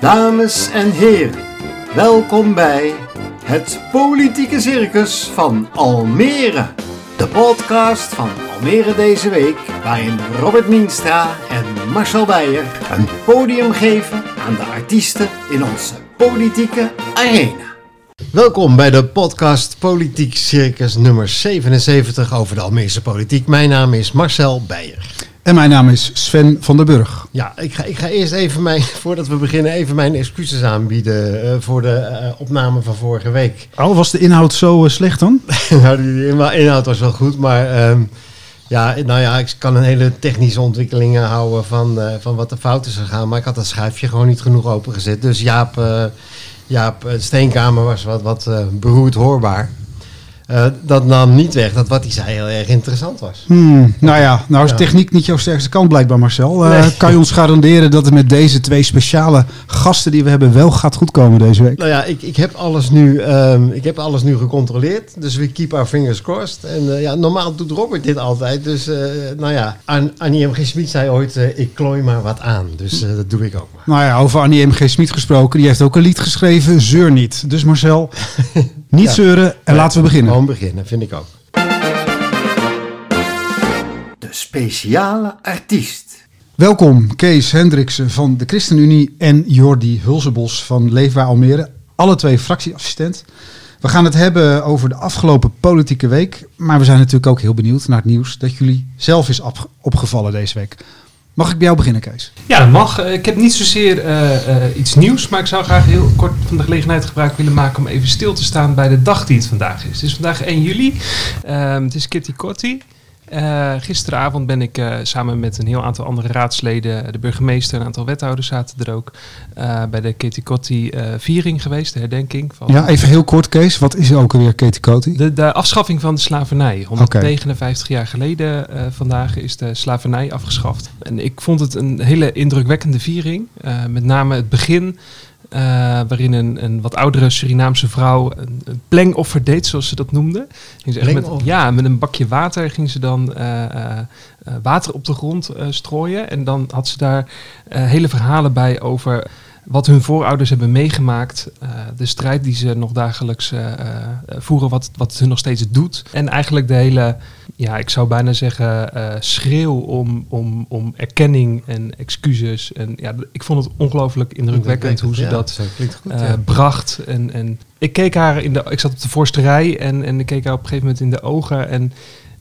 Dames en heren, welkom bij het Politieke Circus van Almere. De podcast van Almere deze week, waarin Robert Mienstra en Marcel Beijer een podium geven aan de artiesten in onze politieke arena. Welkom bij de podcast Politiek Circus nummer 77 over de Almeerse politiek. Mijn naam is Marcel Beijer. En mijn naam is Sven van der Burg. Ja, ik ga, ik ga eerst even mijn, voordat we beginnen, even mijn excuses aanbieden uh, voor de uh, opname van vorige week. Oh, was de inhoud zo uh, slecht dan? nou, de inhoud was wel goed, maar um, ja, nou ja, ik kan een hele technische ontwikkelingen houden van, van wat er fout is gegaan. Maar ik had dat schuifje gewoon niet genoeg opengezet. Dus Jaap, Jaap Steenkamer was wat, wat beroerd hoorbaar. Uh, dat nam niet weg dat wat hij zei heel erg interessant was. Hmm, nou ja, nou is techniek niet jouw sterkste kant blijkbaar Marcel. Uh, nee. Kan je ons garanderen dat het met deze twee speciale gasten die we hebben wel gaat goedkomen deze week? Nou ja, ik, ik, heb, alles nu, um, ik heb alles nu gecontroleerd. Dus we keep our fingers crossed. En uh, ja, normaal doet Robert dit altijd. Dus nou ja, An Annie M. G. Smit zei ooit, ik klooi maar wat aan. Dus dat doe ik ook maar. Nou ja, over Annie M. G. Smit gesproken. Die heeft ook een lied geschreven, Zeur niet. Dus Marcel, niet ja. zeuren en laten we beginnen. Gewoon beginnen, vind ik ook. De speciale artiest. Welkom Kees Hendriksen van de ChristenUnie en Jordi Hulsebos van Leefbaar Almere. Alle twee fractieassistent. We gaan het hebben over de afgelopen politieke week. Maar we zijn natuurlijk ook heel benieuwd naar het nieuws dat jullie zelf is opgevallen deze week. Mag ik bij jou beginnen, Kees? Ja, dat mag. Ik heb niet zozeer uh, uh, iets nieuws, maar ik zou graag heel kort van de gelegenheid gebruik willen maken om even stil te staan bij de dag die het vandaag is. Het is vandaag 1 juli. Um, het is Kitty Kotti. Uh, gisteravond ben ik uh, samen met een heel aantal andere raadsleden, de burgemeester en een aantal wethouders zaten er ook, uh, bij de Ketikotti viering geweest, de herdenking. Van ja, even heel kort Kees, wat is ook alweer Ketikotti? De, de afschaffing van de slavernij. 159 okay. jaar geleden vandaag is de slavernij afgeschaft. En ik vond het een hele indrukwekkende viering, met name het begin. Uh, waarin een, een, wat oudere Surinaamse vrouw een, een plengoffer deed, zoals ze dat noemde. Ging ze echt met, ja, met een bakje water ging ze dan uh, uh, water op de grond strooien. En dan had ze daar hele verhalen bij over wat hun voorouders hebben meegemaakt. de strijd die ze nog dagelijks voeren, wat, wat hun nog steeds doet. En eigenlijk de hele ja, ik zou bijna zeggen, uh, schreeuw om, om, om erkenning en excuses. En ja, ik vond het ongelooflijk indrukwekkend hoe ze ja, dat goed, ja. bracht. En, en ik keek haar in de, ik zat op de voorste rij en, en ik keek haar op een gegeven moment in de ogen. En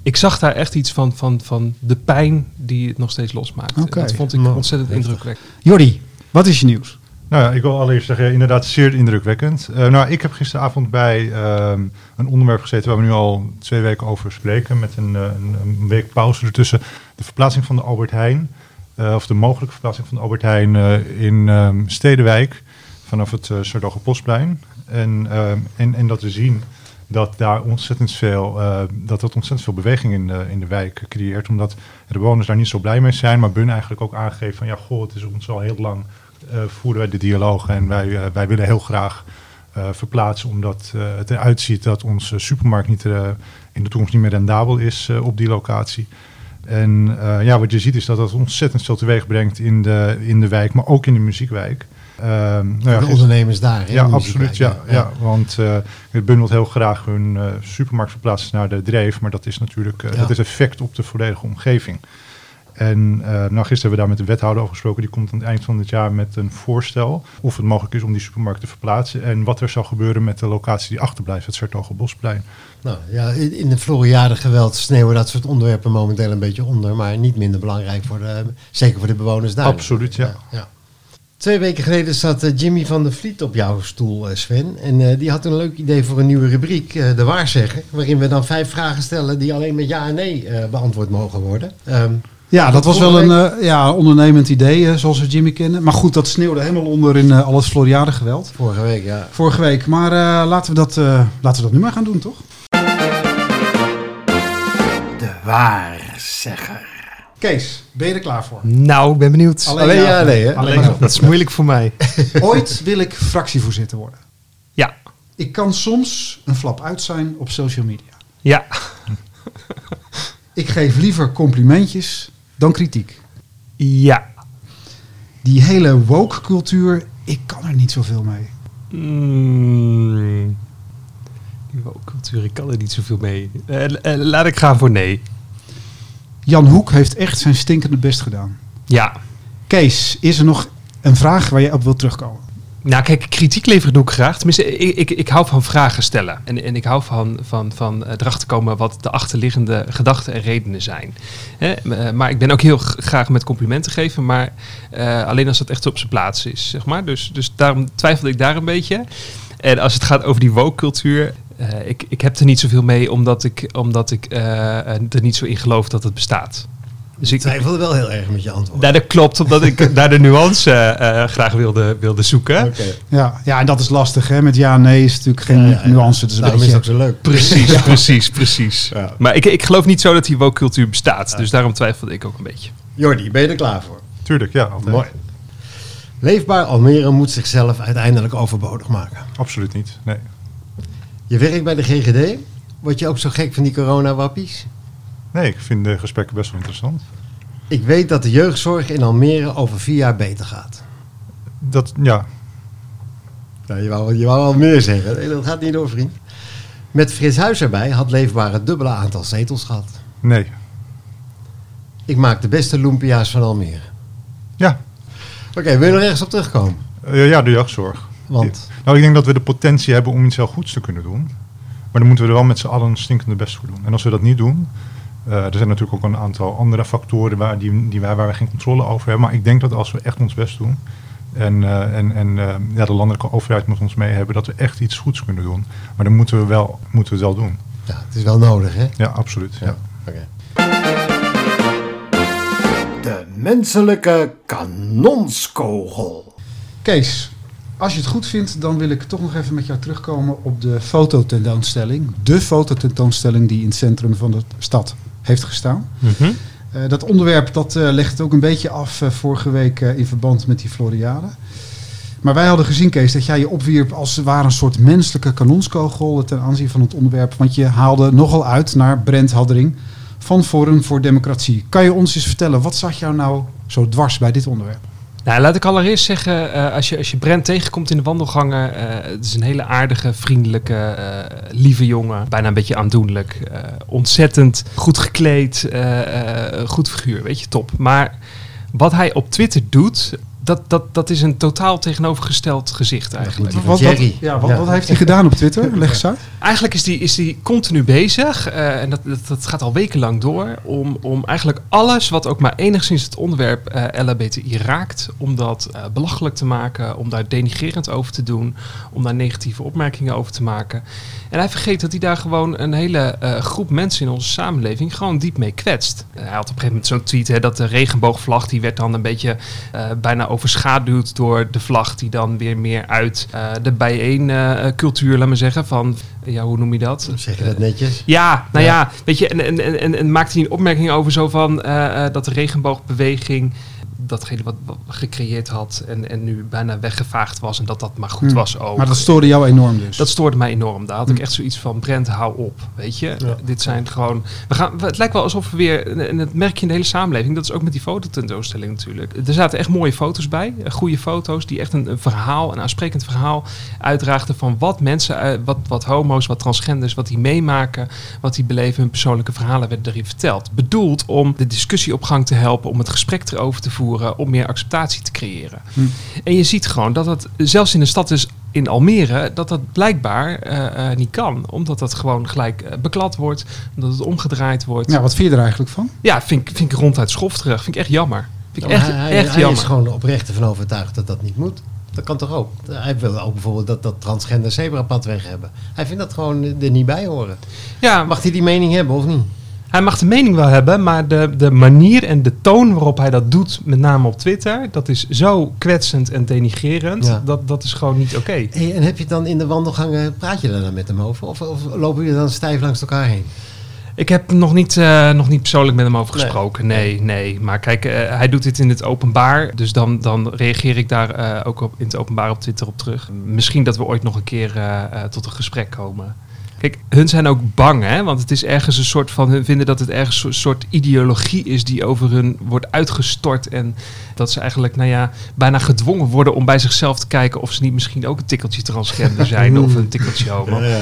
ik zag daar echt iets van, van, van de pijn die het nog steeds losmaakt. Okay. Dat vond ik ontzettend indrukwekkend. Jordi, wat is je nieuws? Nou ja, ik wil allereerst zeggen, inderdaad zeer indrukwekkend. Uh, nou, ik heb gisteravond bij uh, een onderwerp gezeten waar we nu al twee weken over spreken, met een, een, een week pauze ertussen. De verplaatsing van de Albert Heijn, uh, of de mogelijke verplaatsing van de Albert Heijn in um, Stedenwijk, vanaf het uh, Postplein. En, en, en dat we zien dat daar ontzettend veel, dat dat ontzettend veel beweging in de, in de wijk creëert, omdat de bewoners daar niet zo blij mee zijn, maar Bun eigenlijk ook aangeeft van ja, goh, het is ons al heel lang voeren wij de dialoog en wij, uh, wij willen heel graag uh, verplaatsen omdat het eruit ziet dat onze supermarkt niet, in de toekomst niet meer rendabel is op die locatie. En ja, wat je ziet is dat dat ontzettend veel teweeg brengt in de, in de wijk, maar ook in de muziekwijk. nou ja, de ondernemers daar. Hè, ja, absoluut. Ja, ja. ja, want het bundelt heel graag hun supermarkt verplaatsen naar de dreef, maar dat is natuurlijk dat is effect op de volledige omgeving. En uh, nou, gisteren hebben we daar met de wethouder over gesproken. Die komt aan het eind van het jaar met een voorstel of het mogelijk is om die supermarkt te verplaatsen. En wat er zal gebeuren met de locatie die achterblijft, het Sertogenbosplein. Nou ja, in de Floriade geweld sneeuwen dat soort onderwerpen momenteel een beetje onder. Maar niet minder belangrijk, voor de, zeker voor de bewoners daar. Absoluut, ja. ja, ja. Twee weken geleden zat uh, Jimmy van der Vliet op jouw stoel, uh, Sven. En uh, die had een leuk idee voor een nieuwe rubriek, De Waarzegger. Waarin we dan vijf vragen stellen die alleen met ja en nee beantwoord mogen worden. Um, ja, dat was wel een uh, ja, ondernemend idee, uh, zoals we Jimmy kennen. Maar goed, dat sneeuwde helemaal onder in uh, al het Floriade geweld. Vorige week, ja. Vorige week. Maar laten, we dat, laten we dat nu maar gaan doen, toch? De waarzegger. Kees, ben je er klaar voor? Nou, ik ben benieuwd. Alleen, Alleen ja, nee, hè? Alleen ja. Dat is moeilijk voor mij. Ooit wil ik fractievoorzitter worden. Ja. Ik kan soms een flap uit zijn op social media. Ja. ik geef liever complimentjes dan kritiek. Ja. Die hele woke cultuur ik kan er niet zoveel mee. Mm, die woke-cultuur, ik kan er niet zoveel mee. Uh, laat ik gaan voor nee. Jan Hoek heeft echt zijn stinkende best gedaan. Ja. Kees, is er nog een vraag waar je op wilt terugkomen? Nou, kijk, kritiek leveren doe ik graag. Tenminste, ik, ik, ik hou van vragen stellen. En, en ik hou van, van, van uh, erachter komen wat de achterliggende gedachten en redenen zijn. Hè? Uh, maar ik ben ook heel graag met complimenten geven, maar uh, alleen als dat echt op zijn plaats is, zeg maar. Dus, dus daarom twijfelde ik daar een beetje. En als het gaat over die woke-cultuur, ik, ik heb er niet zoveel mee, omdat ik, omdat ik er niet zo in geloof dat het bestaat. Dus ik twijfelde wel heel erg met je antwoord. Nou, dat klopt, omdat ik naar de nuance uh, graag wilde, wilde zoeken. Okay. Ja, ja, en dat is lastig. Hè? Met ja nee is natuurlijk geen ja, ja, nuance. Dus daarom beetje... is het ook zo leuk. Precies, precies, precies. Maar ik, ik geloof niet zo dat die woke-cultuur bestaat. Dus daarom twijfelde ik ook een beetje. Jordi, ben je er klaar voor? Tuurlijk, ja. Altijd. Mooi. Leefbaar Almere moet zichzelf uiteindelijk overbodig maken. Absoluut niet, nee. Je werkt bij de GGD. Word je ook zo gek van die corona-wappies? Nee, ik vind de gesprekken best wel interessant. Ik weet dat de jeugdzorg in Almere over vier jaar beter gaat. Dat, ja. ja je, wou, je wou al meer zeggen. Nee, dat gaat niet door, vriend. Met Frits Huis erbij had Leefbaar het dubbele aantal zetels gehad. Nee. Ik maak de beste Lumpia's van Almere. Ja. Oké, wil je nog ergens op terugkomen? Uh, ja, de jeugdzorg. Want? Nou, ik denk dat we de potentie hebben om iets heel goeds te kunnen doen. Maar dan moeten we er wel met z'n allen een stinkende best voor doen. En als we dat niet doen, uh, er zijn natuurlijk ook een aantal andere factoren waar, die, die wij, waar we geen controle over hebben. Maar ik denk dat als we echt ons best doen, en, uh, en, en uh, ja, de landelijke overheid moet ons mee hebben, dat we echt iets goeds kunnen doen. Maar dan moeten we, wel, moeten we het wel doen. Ja, het is wel nodig, hè? Ja, absoluut. Ja. ja. Okay. De menselijke kanonskogel. Kees, als je het goed vindt, dan wil ik toch nog even met jou terugkomen op de fototentoonstelling. De fototentoonstelling die in het centrum van de stad heeft gestaan. Mm -hmm. uh, dat onderwerp dat, uh, legt het ook een beetje af uh, vorige week in verband met die Floriade. Maar wij hadden gezien, Kees, dat jij je opwierp als het ware een soort menselijke kanonskogel ten aanzien van het onderwerp. Want je haalde nogal uit naar Brent Haddering van Forum voor Democratie. Kan je ons eens vertellen, wat zag jou nou zo dwars bij dit onderwerp? Nou, laat ik allereerst zeggen, uh, als, je, als je Brent tegenkomt in de wandelgangen, uh, het is een hele aardige, vriendelijke, uh, lieve jongen. Bijna een beetje aandoenlijk. ontzettend goed gekleed, goed figuur, weet je, top. Maar wat hij op Twitter doet, dat, dat, dat is een totaal tegenovergesteld gezicht eigenlijk. Wat, wat, ja, wat, wat heeft hij gedaan op Twitter? Leg eens uit. Eigenlijk is hij is die continu bezig, uh, en dat, dat, dat, gaat al wekenlang door, om, om eigenlijk alles wat ook maar enigszins het onderwerp uh, LHBTI raakt, om dat uh, belachelijk te maken, om daar denigrerend over te doen, om daar negatieve opmerkingen over te maken. En hij vergeet dat hij daar gewoon een hele groep mensen in onze samenleving gewoon diep mee kwetst. hij had op een gegeven moment zo'n tweet, hè, dat de regenboogvlag, die werd dan een beetje bijna overschaduwd door de vlag die dan weer meer uit uh, de bijeencultuur, laat maar zeggen, van, ja, hoe noem je dat? Zeg je dat netjes? Ja, nou ja, ja weet je, en, en, en, en maakte hij een opmerking over zo van uh, dat de regenboogbeweging datgene wat, wat gecreëerd had en, en nu bijna weggevaagd was en dat dat maar goed hmm. was ook. Maar dat stoorde jou enorm dus? Dat stoorde mij enorm. Daar had hmm. ik echt zoiets van, Brent, hou op, weet je. Ja. Dit zijn gewoon... We gaan, het lijkt wel alsof we weer, en dat merk je in de hele samenleving, dat is ook met die fototentoonstelling natuurlijk. Er zaten echt mooie foto's bij, eh, goede foto's, die echt een, een verhaal, een aansprekend verhaal uitdraagden van wat mensen, eh, wat, wat homo's, wat transgenders, wat die meemaken, wat die beleven, hun persoonlijke verhalen werden erin verteld. Bedoeld om de discussie op gang te helpen, om het gesprek erover te voeren, om meer acceptatie te creëren. Hm. En je ziet gewoon dat het zelfs in de stad dus in Almere, dat dat blijkbaar uh, uh, niet kan. Omdat dat gewoon gelijk uh, beklad wordt, omdat het omgedraaid wordt. Ja, wat vind je er eigenlijk van? Ja, vind, vind ik ronduit terug. Vind ik echt jammer. Vind ik echt, hij, echt hij jammer. is gewoon oprecht ervan overtuigd dat dat niet moet. Dat kan toch ook? Hij wil ook bijvoorbeeld dat, dat transgender zebrapad weg hebben. Hij vindt dat gewoon er niet bij horen. Ja, Mag hij die mening hebben of niet? Hij mag de mening wel hebben, maar de, de manier en de toon waarop hij dat doet, met name op Twitter, dat is zo kwetsend en denigrerend. Ja. Dat, dat is gewoon niet oké. Okay. Hey, en heb je dan in de wandelgangen, praat je daar dan met hem over? Of, of lopen jullie dan stijf langs elkaar heen? Ik heb nog niet, uh, nog niet persoonlijk met hem over gesproken. Nee, nee. nee. Maar kijk, uh, hij doet dit in het openbaar. Dus dan, dan reageer ik daar uh, ook op, in het openbaar op Twitter op terug. Misschien dat we ooit nog een keer tot een gesprek komen. Kijk, hun zijn ook bang, hè? want het is ergens een soort van, hun vinden dat het ergens een soort ideologie is die over hun wordt uitgestort. En dat ze eigenlijk, nou ja, bijna gedwongen worden om bij zichzelf te kijken of ze niet misschien ook een tikkeltje transgender zijn of een tikkeltje homo. Ja,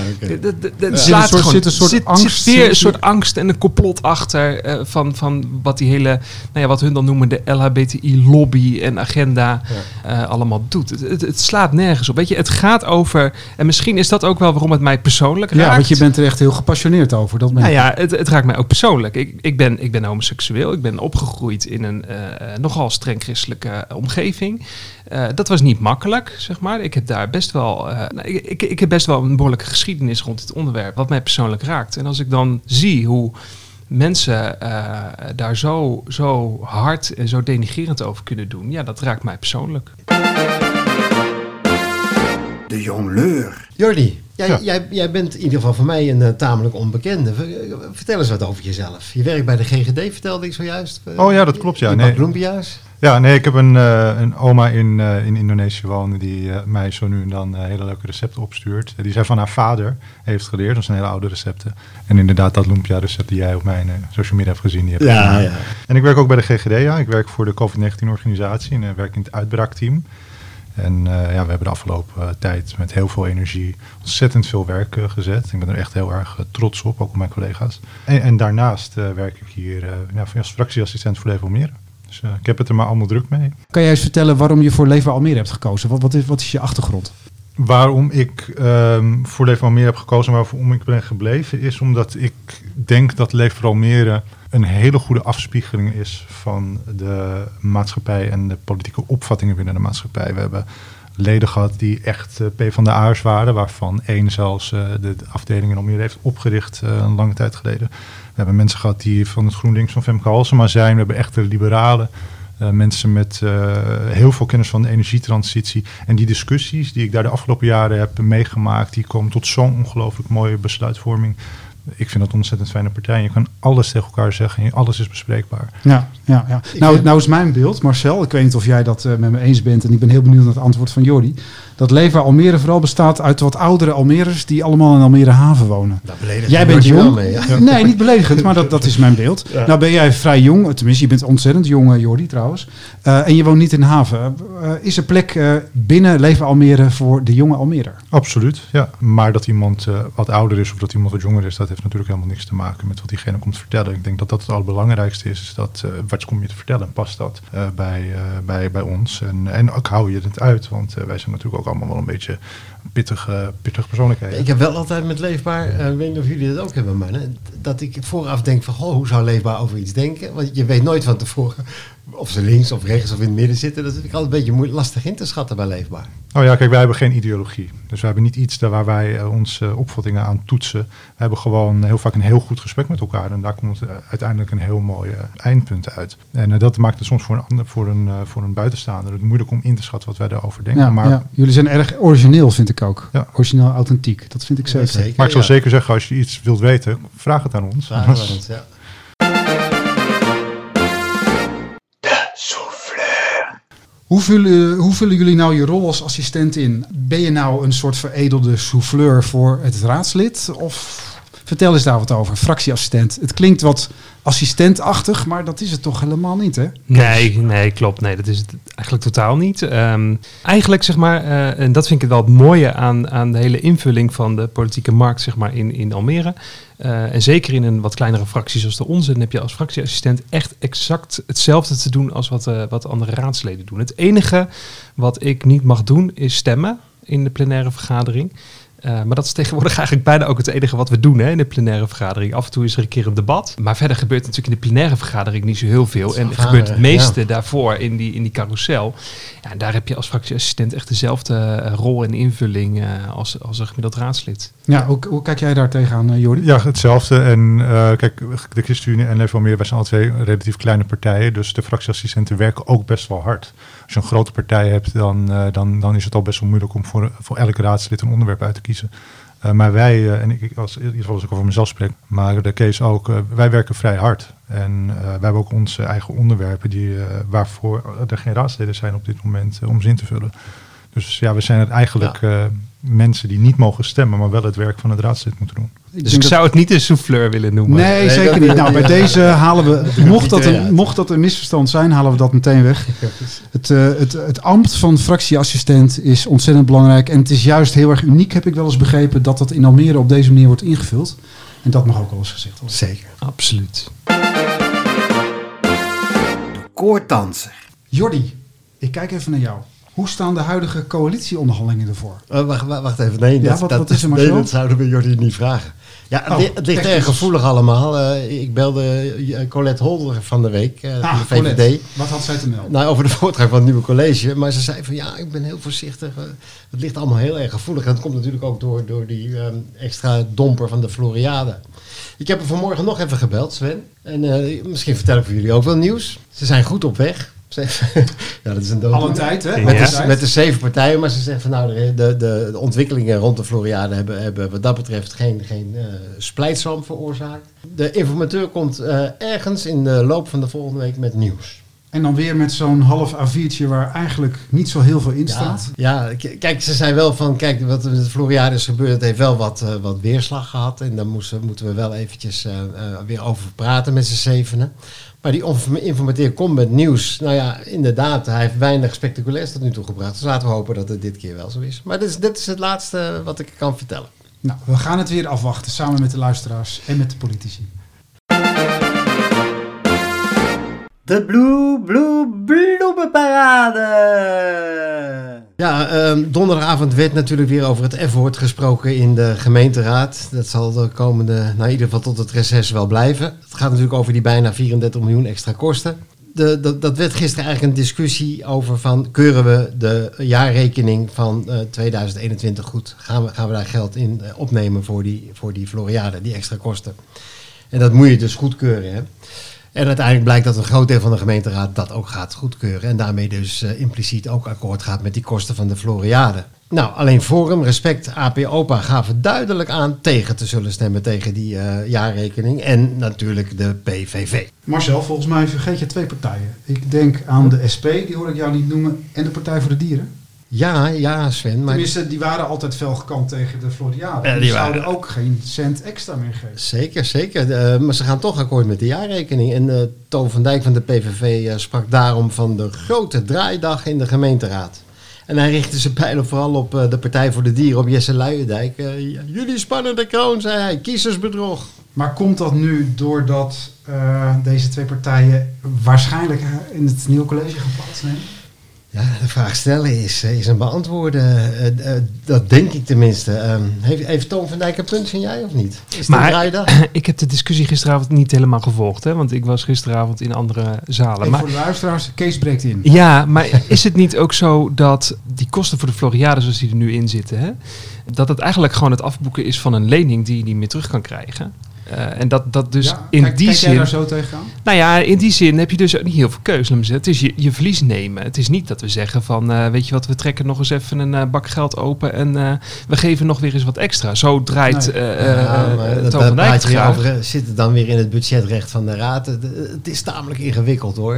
Er slaat gewoon, zit een soort angst. Zit weer een soort angst en een complot achter uh, van, van wat die hele, nou ja, wat hun dan noemen de LHBTI-lobby en agenda uh, allemaal doet. Het, het, het, slaat nergens op. Weet je, het gaat over, en misschien is dat ook wel waarom het mij persoonlijk raakt. Ja, want je bent er echt heel gepassioneerd over. Dat nou ja, het, het raakt mij ook persoonlijk. Ik, ik, ben, ik ben homoseksueel. Ik ben opgegroeid in een uh, nogal streng christelijke omgeving. Uh, dat was niet makkelijk, zeg maar. Ik heb daar best wel, uh, nou, ik, ik, ik, heb best wel een behoorlijke geschiedenis rond dit onderwerp, wat mij persoonlijk raakt. En als ik dan zie hoe mensen uh, daar zo, zo hard en zo denigerend over kunnen doen, ja, dat raakt mij persoonlijk. De jongleur. Jordi, jij, ja. jij, jij, bent in ieder geval voor mij een uh, tamelijk onbekende. Vertel eens wat over jezelf. Je werkt bij de GGD, vertelde ik zojuist. oh ja, dat klopt ja. Nee. Olympia's. Ja, nee, ik heb een, uh, een oma in, uh, in Indonesië wonen die mij zo nu en dan hele leuke recepten opstuurt. Die zij van haar vader heeft geleerd. Dat zijn hele oude recepten. En inderdaad, dat lumpia-recept die jij op mijn social media hebt gezien. Die heb ja, ja. En ik werk ook bij de GGD. Ja. Ik werk voor de COVID-19-organisatie en werk in het uitbraakteam. En ja, we hebben de afgelopen tijd met heel veel energie ontzettend veel werk gezet. Ik ben er echt heel erg trots op, ook op mijn collega's. En, en daarnaast werk ik hier als fractieassistent voor Leven Almere. Dus ik heb het er maar allemaal druk mee. Kan jij eens vertellen waarom je voor Leven Almere hebt gekozen? Wat, wat, is, wat is je achtergrond? Waarom ik um, voor Leven Almere heb gekozen en waarom ik ben gebleven... is omdat ik denk dat Leven Almere een hele goede afspiegeling is... van de maatschappij en de politieke opvattingen binnen de maatschappij. We hebben leden gehad die echt uh, P van de Aars waren... waarvan één zelfs uh, de afdeling in Almere heeft opgericht een lange tijd geleden... We hebben mensen gehad die van het GroenLinks van Femke Halsema zijn. We hebben echte liberalen. Mensen met heel veel kennis van de energietransitie. En die discussies die ik daar de afgelopen jaren heb meegemaakt, die komen tot zo'n ongelooflijk mooie besluitvorming ik vind dat een ontzettend fijne partij. Je kan alles tegen elkaar zeggen en alles is bespreekbaar. Ja, ja, ja. Nou, nou is mijn beeld, Marcel, ik weet niet of jij dat uh, met me eens bent en ik ben heel benieuwd naar het antwoord van Jordi. Dat Leefbaar Almere vooral bestaat uit wat oudere Almerers die allemaal in Almere haven wonen. jij bent jong. Mee, ja. Nee, niet beledigend, maar dat, dat is mijn beeld. Ja. Nou ben jij vrij jong, tenminste je bent ontzettend jong, uh, Jordi trouwens. Uh, en je woont niet in de haven. is er plek binnen Leefbaar Almere voor de jonge Almere? Absoluut, ja. Maar dat iemand wat ouder is of dat iemand wat jonger is, dat natuurlijk helemaal niks te maken met wat diegene komt vertellen. Ik denk dat dat het allerbelangrijkste is, is dat uh, wat kom je te vertellen past dat uh, bij, uh, bij, bij ons. En, en ook hou je het uit, want wij zijn natuurlijk ook allemaal wel een beetje pittige, pittige persoonlijkheden. Ik heb wel altijd met Leefbaar, ik weet niet of jullie dat ook hebben, maar dat ik vooraf denk van, goh, hoe zou Leefbaar over iets denken? Want je weet nooit van tevoren of ze links of rechts of in het midden zitten. Dat vind ik altijd een beetje lastig in te schatten bij Leefbaar. Oh ja, kijk, wij hebben geen ideologie. Dus we hebben niet iets daar waar wij uh, onze opvattingen aan toetsen. We hebben gewoon heel vaak een heel goed gesprek met elkaar. En daar komt uh, uiteindelijk een heel mooi uh, eindpunt uit. En uh, dat maakt het soms voor een, ander, voor, een, voor een buitenstaander het moeilijk om in te schatten wat wij daarover denken. Ja, maar ja. Jullie zijn erg origineel, vind ik ook. Ja. Origineel, authentiek. Dat vind ik zeker. zeker maar ik zal zeker zeggen, als je iets wilt weten, vraag het aan ons. Vraag het aan ons, ja. Hoe vullen, hoe vullen jullie nou je rol als assistent in? Ben je nou een soort veredelde souffleur voor het raadslid? Of vertel eens daar wat over, fractieassistent. Het klinkt wat assistentachtig, maar dat is het toch helemaal niet, hè? Nee, nee, klopt. Nee, dat is het eigenlijk totaal niet. Um, eigenlijk, zeg maar, uh, en dat vind ik wel het mooie aan, aan de hele invulling van de politieke markt, zeg maar, in, in Almere. Uh, en zeker in een wat kleinere fractie zoals de onze, dan heb je als fractieassistent echt exact hetzelfde te doen als wat, uh, wat andere raadsleden doen. Het enige wat ik niet mag doen is stemmen in de plenaire vergadering. Uh, maar dat is tegenwoordig eigenlijk bijna ook het enige wat we doen hè, in de plenaire vergadering. Af en toe is er een keer een debat. Maar verder gebeurt natuurlijk in de plenaire vergadering niet zo heel veel. En het gebeurt het meeste ja. daarvoor in die, in die carousel. Ja, en daar heb je als fractieassistent echt dezelfde uh, rol en invulling uh, als, als een gemiddeld raadslid. Ja, hoe, hoe kijk jij daar tegenaan, Jordi? Ja, hetzelfde. En kijk, de ChristenUnie en Level Meer, wij zijn al twee relatief kleine partijen. Dus de fractieassistenten werken ook best wel hard. Als je een grote partij hebt, dan, dan, dan is het al best wel moeilijk om voor, voor elke raadslid een onderwerp uit te kiezen. Uh, maar wij, uh, en ik als, in ieder geval als ik over mezelf spreek, maar de Kees ook, wij werken vrij hard. En wij hebben ook onze eigen onderwerpen die, waarvoor er geen raadsleden zijn op dit moment om zin te vullen. Dus ja, we zijn het eigenlijk mensen die niet mogen stemmen, maar wel het werk van het raadslid moeten doen. Ik dus ik zou het niet een souffleur willen noemen. Nee, zeker niet. Nou, bij deze halen we, mocht dat, een, mocht dat een misverstand zijn, halen we dat meteen weg. Het, uh, het, het ambt van fractieassistent is ontzettend belangrijk. En het is juist heel erg uniek, heb ik wel eens begrepen, dat dat in Almere op deze manier wordt ingevuld. En dat mag ook wel eens gezegd worden. Zeker. Absoluut. De koordanser. Jordi, ik kijk even naar jou. Hoe staan de huidige coalitieonderhandelingen ervoor? Uh, wacht, wacht, even. Nee, ja, dat, wat, wat is er maar nee, dat zouden we Jordi niet vragen. Ja, het, oh, ligt erg gevoelig allemaal. Uh, ik belde Colette Holder van de week, uh, ah, van de VVD. Colette. Wat had zij te melden? Nou, over de voortgang van het nieuwe college. Maar ze zei van ja, ik ben heel voorzichtig. Uh, het ligt allemaal heel erg gevoelig. En dat komt natuurlijk ook door, door die um, extra domper van de Floriade. Ik heb er vanmorgen nog even gebeld, Sven. En misschien vertel ik voor jullie ook wel nieuws. Ze zijn goed op weg. ja, dat is een dood. Alle tijd, hè? Met, de, met, de, zeven partijen, maar ze zeggen van nou, de, de, de ontwikkelingen rond de Floriade hebben, hebben wat dat betreft geen, geen uh, splijtsam veroorzaakt. De informateur komt uh, ergens in de loop van de volgende week met nieuws. En dan weer met zo'n half A4'tje waar eigenlijk niet zo heel veel in staat. Ja, kijk, ze zijn wel van, kijk, wat er met de Floriade is gebeurd, het heeft wel wat, uh, wat weerslag gehad. En daar moeten, moeten we wel eventjes weer over praten met z'n zevenen. Maar die informateur komt met nieuws. Nou ja, inderdaad, hij heeft weinig spectaculairs tot nu toe gebracht. Dus laten we hopen dat het dit keer wel zo is. Maar dit is, dit is het laatste wat ik kan vertellen. Nou, we gaan het weer afwachten samen met de luisteraars en met de politici. De Blue Blue Bloemenparade! Ja, um, donderdagavond werd natuurlijk weer over het F-woord gesproken in de gemeenteraad. Dat zal de komende, nou in ieder geval tot het reces wel blijven. Het gaat natuurlijk over die bijna 34 miljoen extra kosten. De, dat, werd gisteren eigenlijk een discussie over van keuren we de jaarrekening van uh, 2021 goed? Gaan we, gaan we daar geld in uh, opnemen voor die, voor die Floriade, die extra kosten? En dat moet je dus goedkeuren. Hè? En uiteindelijk blijkt dat een groot deel van de gemeenteraad dat ook gaat goedkeuren. En daarmee dus uh, impliciet ook akkoord gaat met die kosten van de Floriade. Nou, alleen Forum, Respect, AP Opa gaven duidelijk aan tegen te zullen stemmen tegen die uh, jaarrekening. En natuurlijk de PVV. Marcel, volgens mij vergeet je twee partijen. Ik denk aan de SP, die hoor ik jou niet noemen, en de Partij voor de Dieren. Ja, ja, Sven. Maar... Tenminste, die waren altijd fel gekant tegen de Floriade. Ja, die, zouden ook geen cent extra meer geven. Zeker, zeker. Uh, maar ze gaan toch akkoord met de jaarrekening. En uh, Toon van Dijk van de PVV uh, eh, sprak daarom van de grote draaidag in de gemeenteraad. En hij richtte zijn pijlen vooral op de Partij voor de Dieren, op Jesse Luijendijk. jullie spannende kroon, zei hij. Kiezersbedrog. Maar komt dat nu doordat deze twee partijen waarschijnlijk in het nieuwe college gaan plaatsnemen? Ja, de vraag stellen is, eh, is een beantwoorden. Uh, dat denk ik tenminste. Uh, heeft, heeft Toon van Dijk een punt, vind jij of niet? Is maar ik heb de discussie gisteravond niet helemaal gevolgd. Hè, want ik was gisteravond in andere zalen. maar, voor de luisteraars, Kees breekt in. Ja, maar is het niet ook zo dat die kosten voor de Floriade zoals die er nu in zitten... Hè, dat het eigenlijk gewoon het afboeken is van een lening die je niet meer terug kan krijgen... Uh, en dat, dat dus in kijk, die kijk zin. Jij daar zo tegenaan? Nou ja, in die zin heb je dus ook niet heel veel keuze. Het is je, je verlies nemen. Het is niet dat we zeggen van, uh, weet je wat, we trekken nog eens even een uh, bak geld open en we geven nog weer eens wat extra. Zo draait nee. ja, het dat, dat weer over, Zit het dan weer in het budgetrecht van de raad? Het, het is tamelijk ingewikkeld hoor.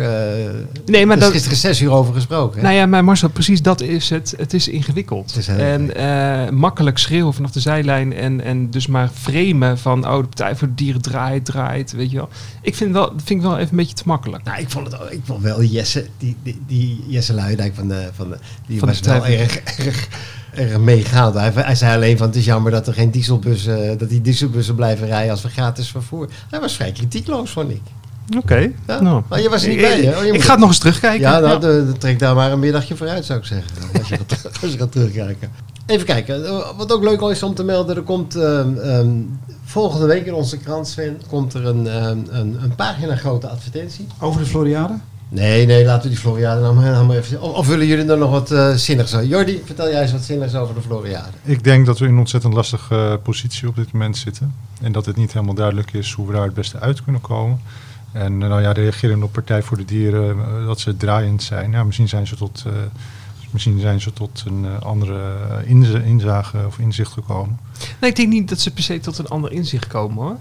nee, maar er is gisteren zes uur over gesproken. Nou ja, maar Marcel, precies dat is het. Het is ingewikkeld. Het is en makkelijk schreeuwen vanaf de zijlijn en, en dus maar framen van, oh, de voor dieren draait, draait, weet je wel. Ik vind wel, dat vind ik wel even een beetje te makkelijk. Nou, ik vond het ik vond wel Jesse, die, die, die Jesse Luijendijk van de, van de, die van was de wel erg, erg, erg meegaand. Hij, hij zei alleen van het is jammer dat er geen dieselbussen, dat die dieselbussen blijven rijden als we gratis vervoer. Hij was vrij kritiekloos, vond ik. Oké. Ja. Nou. Maar je was er niet bij, hè? Oh, ik ga het nog eens terugkijken. Ja, nou, ja. trek daar maar een middagje vooruit, zou ik zeggen. Als je gaat, als je gaat terugkijken. Even kijken. Wat ook leuk is om te melden, er komt um, um, volgende week in onze krant, Sven, komt er een, um, een, een pagina grote advertentie. Over de Floriade? Nee, nee, laten we die Floriade nou maar, nou maar even... Of, of, willen jullie er nog wat uh, zinnigs over? Jordi, vertel jij eens wat zinnigs over de Floriade. Ik denk dat we in een ontzettend lastige uh, positie op dit moment zitten. En dat het niet helemaal duidelijk is hoe we daar het beste uit kunnen komen. En nou ja, reageren op Partij voor de Dieren, dat ze draaiend zijn. Ja, misschien zijn ze tot Misschien zijn ze tot een uh, andere inzage of inzicht gekomen. Nee, ik denk niet dat ze per se tot een ander inzicht komen hoor.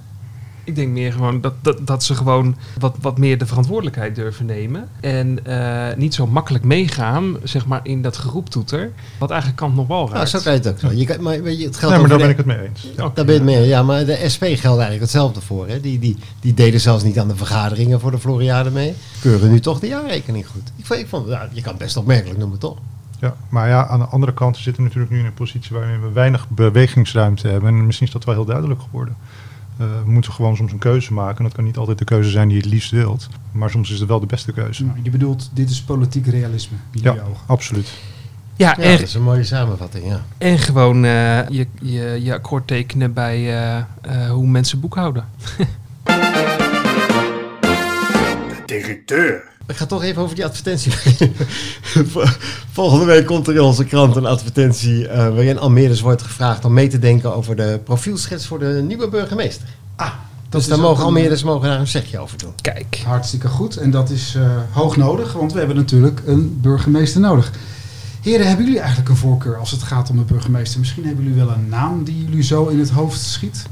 Ik denk meer gewoon dat, dat, dat ze gewoon wat, wat meer de verantwoordelijkheid durven nemen. En uh, niet zo makkelijk meegaan, zeg maar, in dat geroeptoeter. Wat eigenlijk kant nog wel raakt. Nou, zo kan je het ook zo. Je kan, maar, weet je, het geldt nee, maar daar ben ik het mee eens. Ja. Daar ben je het mee Ja, maar de SP geldt eigenlijk hetzelfde voor. Hè. Die, die, die deden zelfs niet aan de vergaderingen voor de Floriade mee. Keuren nu toch de jaarrekening goed. Ik vond, ik vond ja, je kan het best opmerkelijk noemen, toch? Ja, maar ja, aan de andere kant zitten we natuurlijk nu in een positie waarin we weinig bewegingsruimte hebben. En misschien is dat wel heel duidelijk geworden. Uh, we moeten gewoon soms een keuze maken. En dat kan niet altijd de keuze zijn die je het liefst wilt. Maar soms is het wel de beste keuze. Nou, je bedoelt, dit is politiek realisme. Ja, absoluut. Ja, ja dat is een mooie samenvatting, ja. En gewoon uh, je, je, je akkoord tekenen bij uh, hoe mensen boekhouden. de directeur. Ik ga toch even over die advertentie. Volgende week komt er in onze krant een advertentie uh, waarin Almeerders wordt gevraagd om mee te denken over de profielschets voor de nieuwe burgemeester. Ah, dus daar mogen Almeerders mogen daar een zegje over doen. Kijk. Hartstikke goed. En dat is uh, hoog nodig, want we hebben natuurlijk een burgemeester nodig. Heren, hebben jullie eigenlijk een voorkeur als het gaat om een burgemeester? Misschien hebben jullie wel een naam die jullie zo in het hoofd schiet?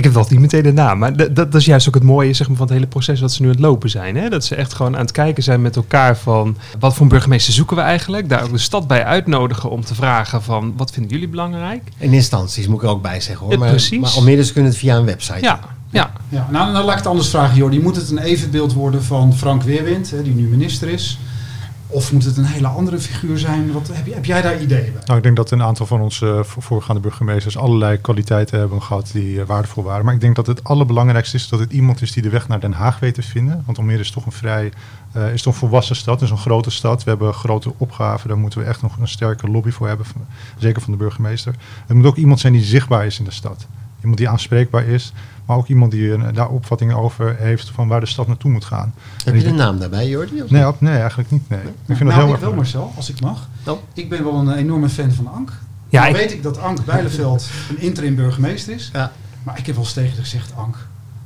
Ik heb wel niet meteen de naam, maar dat, dat, is juist ook het mooie zeg maar, van het hele proces wat ze nu aan het lopen zijn. Hè? Dat ze echt gewoon aan het kijken zijn met elkaar van wat voor een burgemeester zoeken we eigenlijk. Daar ook de stad bij uitnodigen om te vragen van wat vinden jullie belangrijk. In instanties moet ik er ook bij zeggen hoor. maar, precies. Maar Almere kunnen het via een website Ja, ja. ja nou, nou laat ik het anders vragen Jordi. Moet het een evenbeeld worden van Frank Weerwind, hè, die nu minister is? Of moet het een hele andere figuur zijn? Wat, heb, heb jij daar ideeën bij? Nou, ik denk dat een aantal van onze voorgaande burgemeesters allerlei kwaliteiten hebben gehad die uh, waardevol waren. Maar ik denk dat het allerbelangrijkste is dat het iemand is die de weg naar Den Haag weet te vinden. Want Almere is toch een vrij, uh, is toch een volwassen stad, is een grote stad. We hebben grote opgaven, daar moeten we echt nog een sterke lobby voor hebben, zeker van de burgemeester. Het moet ook iemand zijn die zichtbaar is in de stad. Iemand die aanspreekbaar is, maar ook iemand die daar opvattingen over heeft van waar de stad naartoe moet gaan. Heb je de naam daarbij, Jordi? Nee, op, nee, eigenlijk niet. Nee. Ik vind nou, dat heel ik wel, Marcel, als ik mag. Oh. Ik ben wel een enorme fan van Ank. Ja, nou ik... weet ik dat Ank Bijleveld een interim burgemeester is. Ja. Maar ik heb wel eens tegen gezegd, Ank,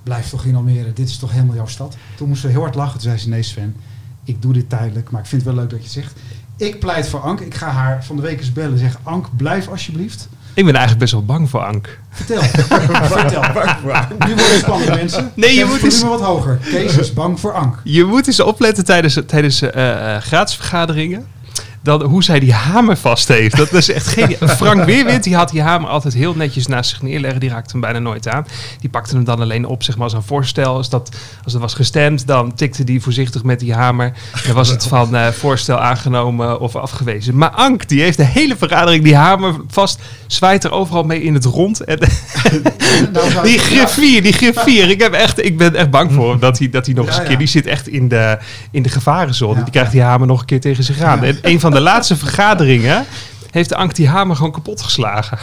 blijf toch in Almere. Dit is toch helemaal jouw stad. Toen moest ze heel hard lachen. Toen zei ze, nee Sven, ik doe dit tijdelijk. Maar ik vind het wel leuk dat je het zegt. Ik pleit voor Ank. Ik ga haar van de week eens bellen en zeggen, Ank, blijf alsjeblieft. Ik ben eigenlijk best wel bang voor Ank. Vertel. Vertel. Nu wordt het spannend, mensen. Nee, je moet eens... wat hoger. Kees is bang voor Ank. Je moet eens opletten tijdens, tijdens uh, uh, gratis vergaderingen dan hoe zij die hamer vast heeft. Dat is echt geen. Frank Weerwind die had die hamer altijd heel netjes naast zich neerleggen. Die raakte hem bijna nooit aan. Die pakte hem dan alleen op zeg maar, als een voorstel. Als, dat, als het was gestemd, dan tikte die voorzichtig met die hamer. Dan was het van uh, voorstel aangenomen of afgewezen. Maar Ank, die heeft de hele vergadering die hamer vast. Zwaait er overal mee in het rond. En nou, die griffier, die griffier. Ik, heb echt, ik ben echt bang voor hem dat hij, dat hij nog eens een keer. Die zit echt in de, in de gevarenzone. Die krijgt die hamer nog een keer tegen zich aan. En een van de laatste vergaderingen heeft de Ank die hamer gewoon kapot geslagen.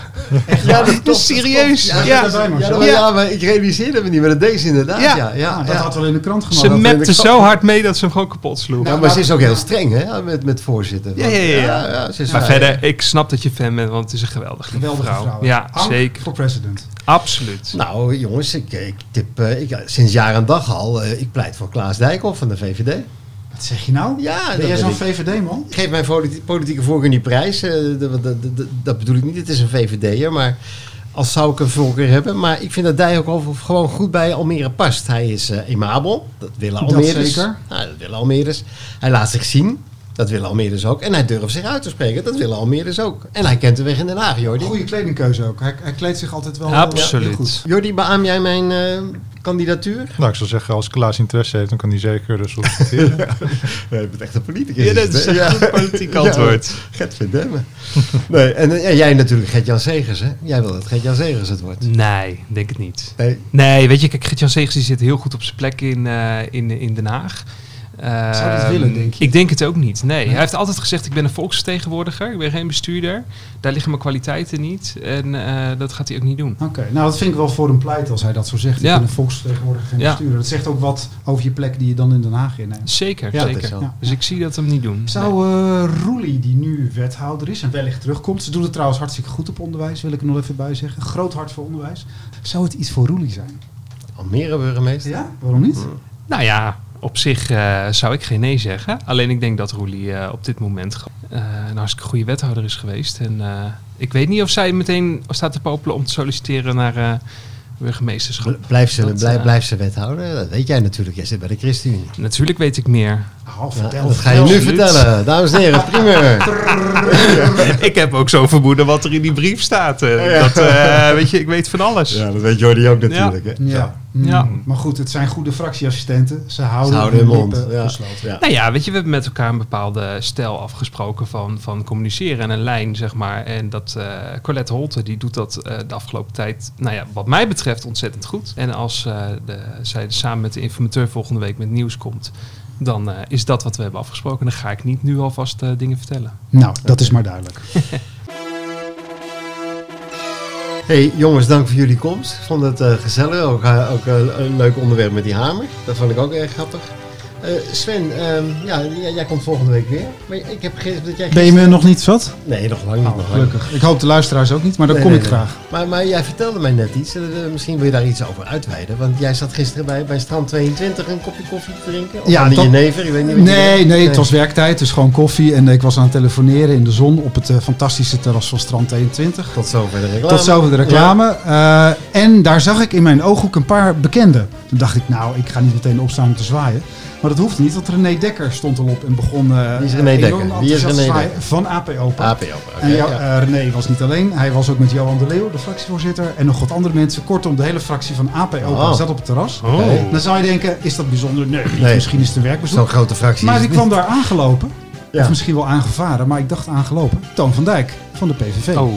Ja, dat is serieus. Ja, ja, ja, ja, maar ik realiseerde me niet, maar dat deed ze inderdaad. Ja, ja, nou, dat had wel in de krant gemaakt. Ze mepte zo hard mee dat ze hem gewoon kapot sloeg. Nou, maar ze is ook heel streng hè, met, met voorzitter. Ja, ja, ja. maar verder, ik snap dat je fan bent, want het is een geweldige, geweldige vrouw. Ja, zeker. voor president. Absoluut. Nou, jongens, ik, ik tip uh, ik, sinds jaar en dag al, uh, ik pleit voor Klaas Dijkhoff van de VVD. Wat zeg je nou? Ja, ben jij zo'n VVD-man? Ik geef mijn politieke voorkeur niet prijs. Uh, dat, dat, dat, bedoel ik niet. Het is een VVD'er, maar als zou ik een voorkeur hebben. Maar ik vind dat Dijk ook gewoon goed bij Almere past. Hij is uh, imabel. Dat willen Almere's. Dat zeker. Nou, dat willen Almere's. Hij laat zich zien. Dat willen Almeerders ook. En hij durft zich uit te spreken. Dat willen Almeerders ook. En hij kent de weg in Den Haag, Jordi. Goede kledingkeuze ook. Hij, hij kleedt zich altijd wel Absoluut. heel goed. Jordi, beaam jij mijn uh, kandidatuur? Nou, ik zou zeggen, als Klaas interesse heeft, dan kan hij zeker de solliciteren. nee, je bent echt een politicus. Ja, dat is een ja. politiek antwoord. Ja, Gert Verdemme. nee, en, en jij natuurlijk Gert-Jan Segers, hè? Jij wil dat Gert-Jan Segers het wordt. Nee, denk het niet. Nee, nee weet je, kijk, Gert-Jan Segers die zit heel goed op zijn plek in, uh, in, in Den Haag. Zou het willen, denk je? Ik denk het ook niet. Nee. Hij heeft altijd gezegd: ik ben een volksvertegenwoordiger, ik ben geen bestuurder. Daar liggen mijn kwaliteiten niet. En uh, dat gaat hij ook niet doen. Oké, nou dat vind ik wel voor een pleit als hij dat zo zegt. Ja. Ik ben een volksvertegenwoordiger, geen ja. bestuurder. Dat zegt ook wat over je plek die je dan in Den Haag inneemt. Zeker, ja, zeker. Dus ik zie dat hem niet doen. Zou uh, Roelie, die nu wethouder is en wellicht terugkomt. Ze doen het trouwens hartstikke goed op onderwijs, wil ik er nog even bij zeggen. Groot hart voor onderwijs. Zou het iets voor Roelie zijn? Almere burgemeester? Ja, waarom niet? Hmm. Nou ja, op zich uh, zou ik geen nee zeggen. Alleen ik denk dat Roelie uh, op dit moment uh, een hartstikke goede wethouder is geweest. En ik weet niet of zij meteen staat te popelen om te solliciteren naar burgemeesterschap. Blijf ze, blijf, blijf ze wethouder? Dat weet jij natuurlijk. Jij zit bij de ChristenUnie. Natuurlijk weet ik meer. Oh, vertel, dat ga je nu vertellen. Dames en heren, prima. ik heb ook zo vermoeden wat er in die brief staat. Dat, uh, weet je, ik weet van alles. Ja, dat weet Jordi ook natuurlijk. Ja. Hè? ja. Ja. Maar goed, het zijn goede fractieassistenten. Ze houden, Ze houden hun mond ja. Ja. Nou ja, weet je, we hebben met elkaar een bepaalde stijl afgesproken van, van communiceren en een lijn, zeg maar. En dat uh, Colette Holte, die doet dat uh, de afgelopen tijd, nou ja, wat mij betreft ontzettend goed. En als uh, de, zij samen met de informateur volgende week met nieuws komt, dan uh, is dat wat we hebben afgesproken. Dan ga ik niet nu alvast uh, dingen vertellen. Nou, dat is maar duidelijk. hey jongens, dank voor jullie komst. Ik vond het uh, gezellig. Ook, ook een leuk onderwerp met die hamer. Dat vond ik ook erg grappig. Uh, Sven, um, ja, jij, komt volgende week weer. Maar ik heb begrepen dat jij... Ben je me nog niet zat? Nee, nog lang niet. Oh, nog gelukkig. Lang. Ik hoop de luisteraars ook niet, maar dan nee, kom nee, ik nee. graag. Maar, maar jij vertelde mij net iets. Uh, misschien wil je daar iets over uitweiden. Want jij zat gisteren bij, bij Strand 22 een kopje koffie te drinken. Of ja, aan de dat... jenever, ik weet niet wat nee, nee, het was werktijd. Dus gewoon koffie. En ik was aan het telefoneren in de zon op het uh, fantastische terras van Strand 22. Tot zover de reclame. Tot zover de reclame. Ja. en daar zag ik in mijn ooghoek een paar bekenden. Toen dacht ik, nou, ik ga niet meteen opstaan om te zwaaien. Maar dat hoeft niet, want René Dekker stond al op en begon uh, Wie is René Dekker? Wie is René Dekker? Van AP Open. AP okay, En ja, uh, René was niet alleen, hij was ook met Johan de Leeuw, de fractievoorzitter, en nog wat andere mensen. Kortom, de hele fractie van AP Open oh. zat op het terras. Oh. Okay. Dan zou je denken, is dat bijzonder? Nee, nee. misschien is het een werkbezoek. Zo'n grote fractie Maar die kwam daar aangelopen. Ja. Of misschien wel aangevaren, maar ik dacht aangelopen. Toon van Dijk van de PVV. Oh.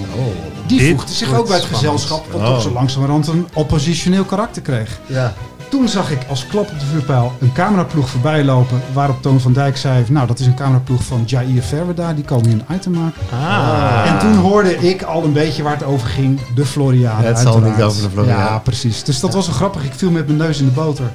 Die voegde zich ook bij het gezelschap, wat toch zo langzamerhand een oppositioneel karakter kreeg. Ja. Toen zag ik als klap op de vuurpijl een cameraploeg voorbij lopen. Waarop Toon van Dijk zei: Nou, dat is een cameraploeg van Jair Verweda. Die komen hier een item maken. Ah. En toen hoorde ik al een beetje waar het over ging: de Floriade. Het zal niet over de Floriade. Ja, precies. Dus dat ja. was wel grappig. Ik viel met mijn neus in de boter.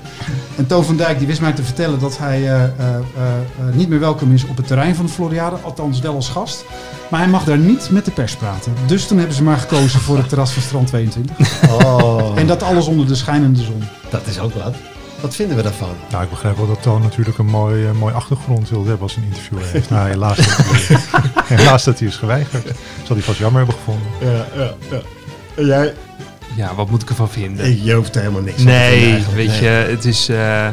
En Toon van Dijk die wist mij te vertellen dat hij uh, uh, uh, niet meer welkom is op het terrein van de Floriade. Althans, wel als gast. Maar hij mag daar niet met de pers praten. Dus toen hebben ze maar gekozen voor het terras van Strand 22. Oh. En dat alles onder de schijnende zon. Dat is ook wat. Wat vinden we daarvan? Nou, ik begrijp wel dat Toon natuurlijk een mooi, uh, mooi achtergrond wil hebben als een interview heeft. nou, helaas dat, hij, helaas dat hij is geweigerd. Zal hij vast jammer hebben gevonden. Ja, ja, ja. En jij? Ja, wat moet ik ervan vinden? Je hoeft er helemaal niks nee, van te weet nee. je, het is... Uh,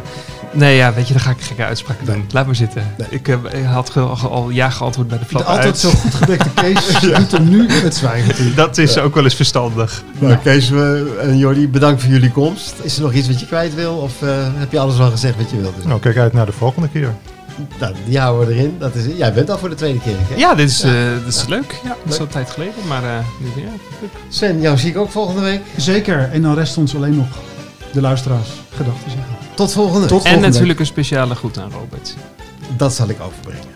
Nee, ja, weet je, dan ga ik gekke uitspraken doen. Laat maar zitten. Nee. Ik, uh, ik, had ge al ja geantwoord bij de flap Altijd uit. zo goed gebekte Kees ja. doet hem nu het zwijgen. Dat is ja. ook wel eens verstandig. Nou. Kees en Jordi, bedankt voor jullie komst. Is er nog iets wat je kwijt wil? Of uh, heb je alles wel gezegd wat je wilde? Nou, kijk uit naar de volgende keer. Nou, die houden we erin. Dat is, jij bent al voor de tweede keer. Hè? Ja, dit is, uh, dit is leuk. Ja, dat is al een tijd geleden. Maar ja, leuk. Sven, jou zie ik ook volgende week. Zeker. En dan rest ons alleen nog de luisteraars gedachten zeggen. Tot volgende week. Tot volgende en natuurlijk week. een speciale groet aan Robert. Dat zal ik overbrengen.